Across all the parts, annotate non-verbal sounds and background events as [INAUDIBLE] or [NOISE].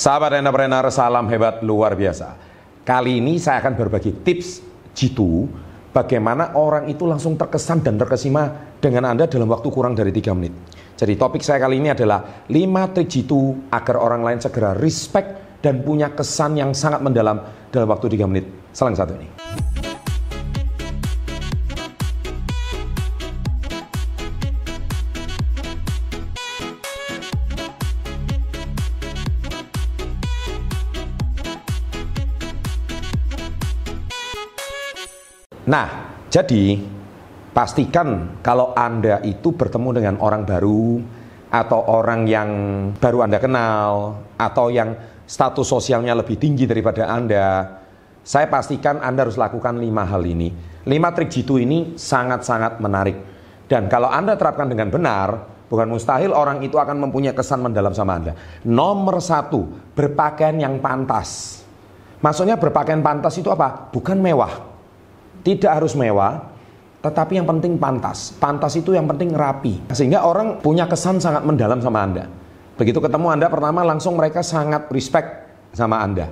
Sahabat entrepreneur, salam hebat luar biasa. Kali ini saya akan berbagi tips jitu bagaimana orang itu langsung terkesan dan terkesima dengan Anda dalam waktu kurang dari 3 menit. Jadi topik saya kali ini adalah 5 trik jitu agar orang lain segera respect dan punya kesan yang sangat mendalam dalam waktu 3 menit. Salam satu ini. Nah, jadi pastikan kalau Anda itu bertemu dengan orang baru atau orang yang baru Anda kenal atau yang status sosialnya lebih tinggi daripada Anda, saya pastikan Anda harus lakukan lima hal ini. Lima trik jitu ini sangat-sangat menarik. Dan kalau Anda terapkan dengan benar, bukan mustahil orang itu akan mempunyai kesan mendalam sama Anda. Nomor satu, berpakaian yang pantas. Maksudnya berpakaian pantas itu apa? Bukan mewah tidak harus mewah, tetapi yang penting pantas. Pantas itu yang penting rapi. Sehingga orang punya kesan sangat mendalam sama Anda. Begitu ketemu Anda pertama langsung mereka sangat respect sama Anda.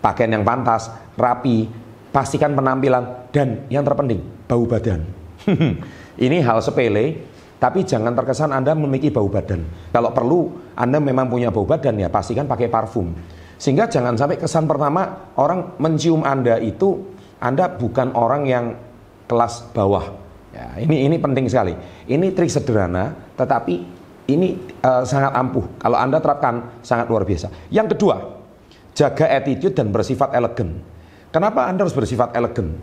Pakaian yang pantas, rapi, pastikan penampilan, dan yang terpenting, bau badan. [LAUGHS] Ini hal sepele, tapi jangan terkesan Anda memiliki bau badan. Kalau perlu Anda memang punya bau badan ya pastikan pakai parfum. Sehingga jangan sampai kesan pertama orang mencium Anda itu anda bukan orang yang kelas bawah. Ya, ini ini penting sekali. Ini trik sederhana, tetapi ini uh, sangat ampuh. Kalau Anda terapkan sangat luar biasa. Yang kedua, jaga attitude dan bersifat elegan. Kenapa Anda harus bersifat elegan?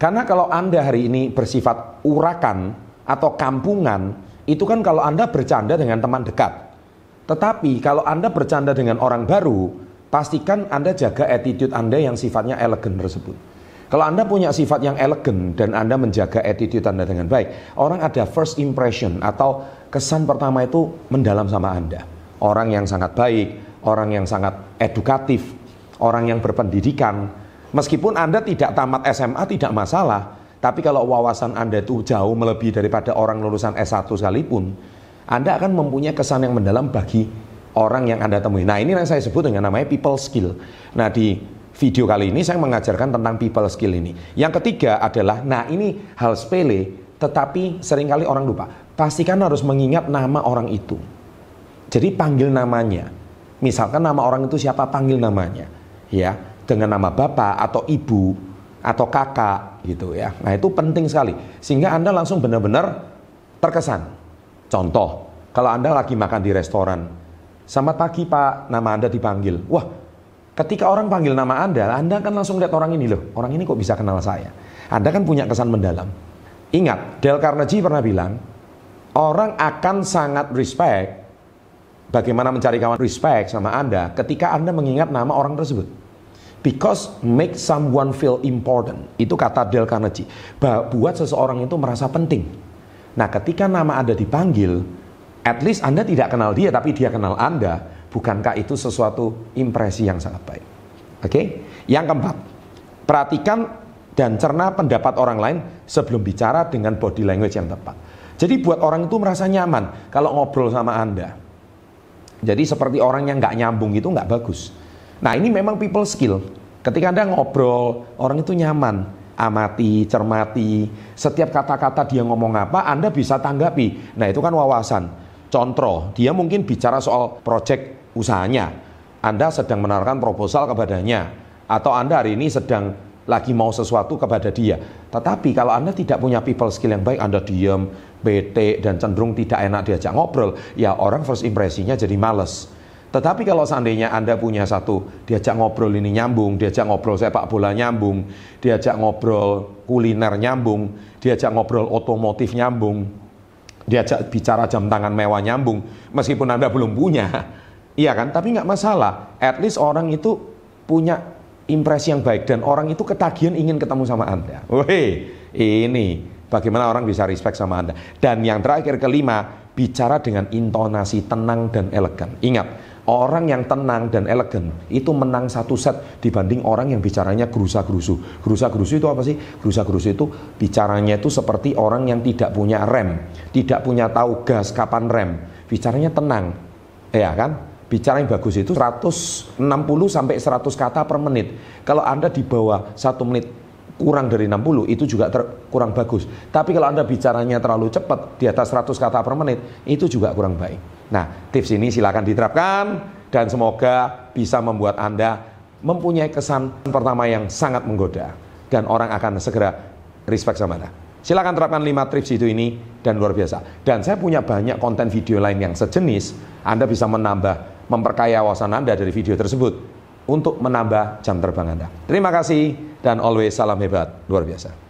Karena kalau Anda hari ini bersifat urakan atau kampungan, itu kan kalau Anda bercanda dengan teman dekat. Tetapi kalau Anda bercanda dengan orang baru, pastikan Anda jaga attitude Anda yang sifatnya elegan tersebut. Kalau Anda punya sifat yang elegan dan Anda menjaga attitude Anda dengan baik, orang ada first impression atau kesan pertama itu mendalam sama Anda. Orang yang sangat baik, orang yang sangat edukatif, orang yang berpendidikan. Meskipun Anda tidak tamat SMA tidak masalah, tapi kalau wawasan Anda itu jauh melebihi daripada orang lulusan S1 sekalipun, Anda akan mempunyai kesan yang mendalam bagi orang yang Anda temui. Nah, ini yang saya sebut dengan namanya people skill. Nah, di video kali ini saya mengajarkan tentang people skill ini. Yang ketiga adalah, nah ini hal sepele, tetapi sering kali orang lupa. Pastikan harus mengingat nama orang itu. Jadi panggil namanya. Misalkan nama orang itu siapa, panggil namanya. Ya, dengan nama bapak atau ibu atau kakak gitu ya. Nah itu penting sekali. Sehingga Anda langsung benar-benar terkesan. Contoh, kalau Anda lagi makan di restoran, selamat pagi pak, nama Anda dipanggil. Wah, Ketika orang panggil nama Anda, Anda kan langsung lihat orang ini loh. Orang ini kok bisa kenal saya? Anda kan punya kesan mendalam. Ingat, Dale Carnegie pernah bilang, orang akan sangat respect, bagaimana mencari kawan respect sama Anda ketika Anda mengingat nama orang tersebut. Because make someone feel important. Itu kata Dale Carnegie. Buat seseorang itu merasa penting. Nah ketika nama Anda dipanggil, at least Anda tidak kenal dia tapi dia kenal Anda Bukankah itu sesuatu impresi yang sangat baik? Oke, okay? yang keempat, perhatikan dan cerna pendapat orang lain sebelum bicara dengan body language yang tepat. Jadi buat orang itu merasa nyaman kalau ngobrol sama Anda. Jadi seperti orang yang nggak nyambung itu nggak bagus. Nah ini memang people skill. Ketika Anda ngobrol, orang itu nyaman, amati, cermati, setiap kata-kata dia ngomong apa, Anda bisa tanggapi. Nah itu kan wawasan. Contoh, dia mungkin bicara soal project usahanya. Anda sedang menawarkan proposal kepadanya atau Anda hari ini sedang lagi mau sesuatu kepada dia. Tetapi kalau Anda tidak punya people skill yang baik, Anda diam, bete dan cenderung tidak enak diajak ngobrol, ya orang first impresinya jadi males. Tetapi kalau seandainya Anda punya satu, diajak ngobrol ini nyambung, diajak ngobrol sepak bola nyambung, diajak ngobrol kuliner nyambung, diajak ngobrol otomotif nyambung, diajak bicara jam tangan mewah nyambung, meskipun Anda belum punya, Iya kan? Tapi nggak masalah. At least orang itu punya impresi yang baik dan orang itu ketagihan ingin ketemu sama Anda. Wih, ini bagaimana orang bisa respect sama Anda. Dan yang terakhir kelima, bicara dengan intonasi tenang dan elegan. Ingat, orang yang tenang dan elegan itu menang satu set dibanding orang yang bicaranya gerusa-gerusu. Gerusa-gerusu itu apa sih? Gerusa-gerusu itu bicaranya itu seperti orang yang tidak punya rem, tidak punya tahu gas kapan rem. Bicaranya tenang. Ya kan? Bicara yang bagus itu 160 sampai 100 kata per menit. Kalau Anda di bawah satu menit kurang dari 60 itu juga ter, kurang bagus. Tapi kalau Anda bicaranya terlalu cepat di atas 100 kata per menit itu juga kurang baik. Nah, tips ini silakan diterapkan dan semoga bisa membuat Anda mempunyai kesan pertama yang sangat menggoda dan orang akan segera respect sama Anda. Silakan terapkan 5 tips itu ini dan luar biasa. Dan saya punya banyak konten video lain yang sejenis. Anda bisa menambah, memperkaya wawasan Anda dari video tersebut untuk menambah jam terbang Anda. Terima kasih dan always salam hebat luar biasa.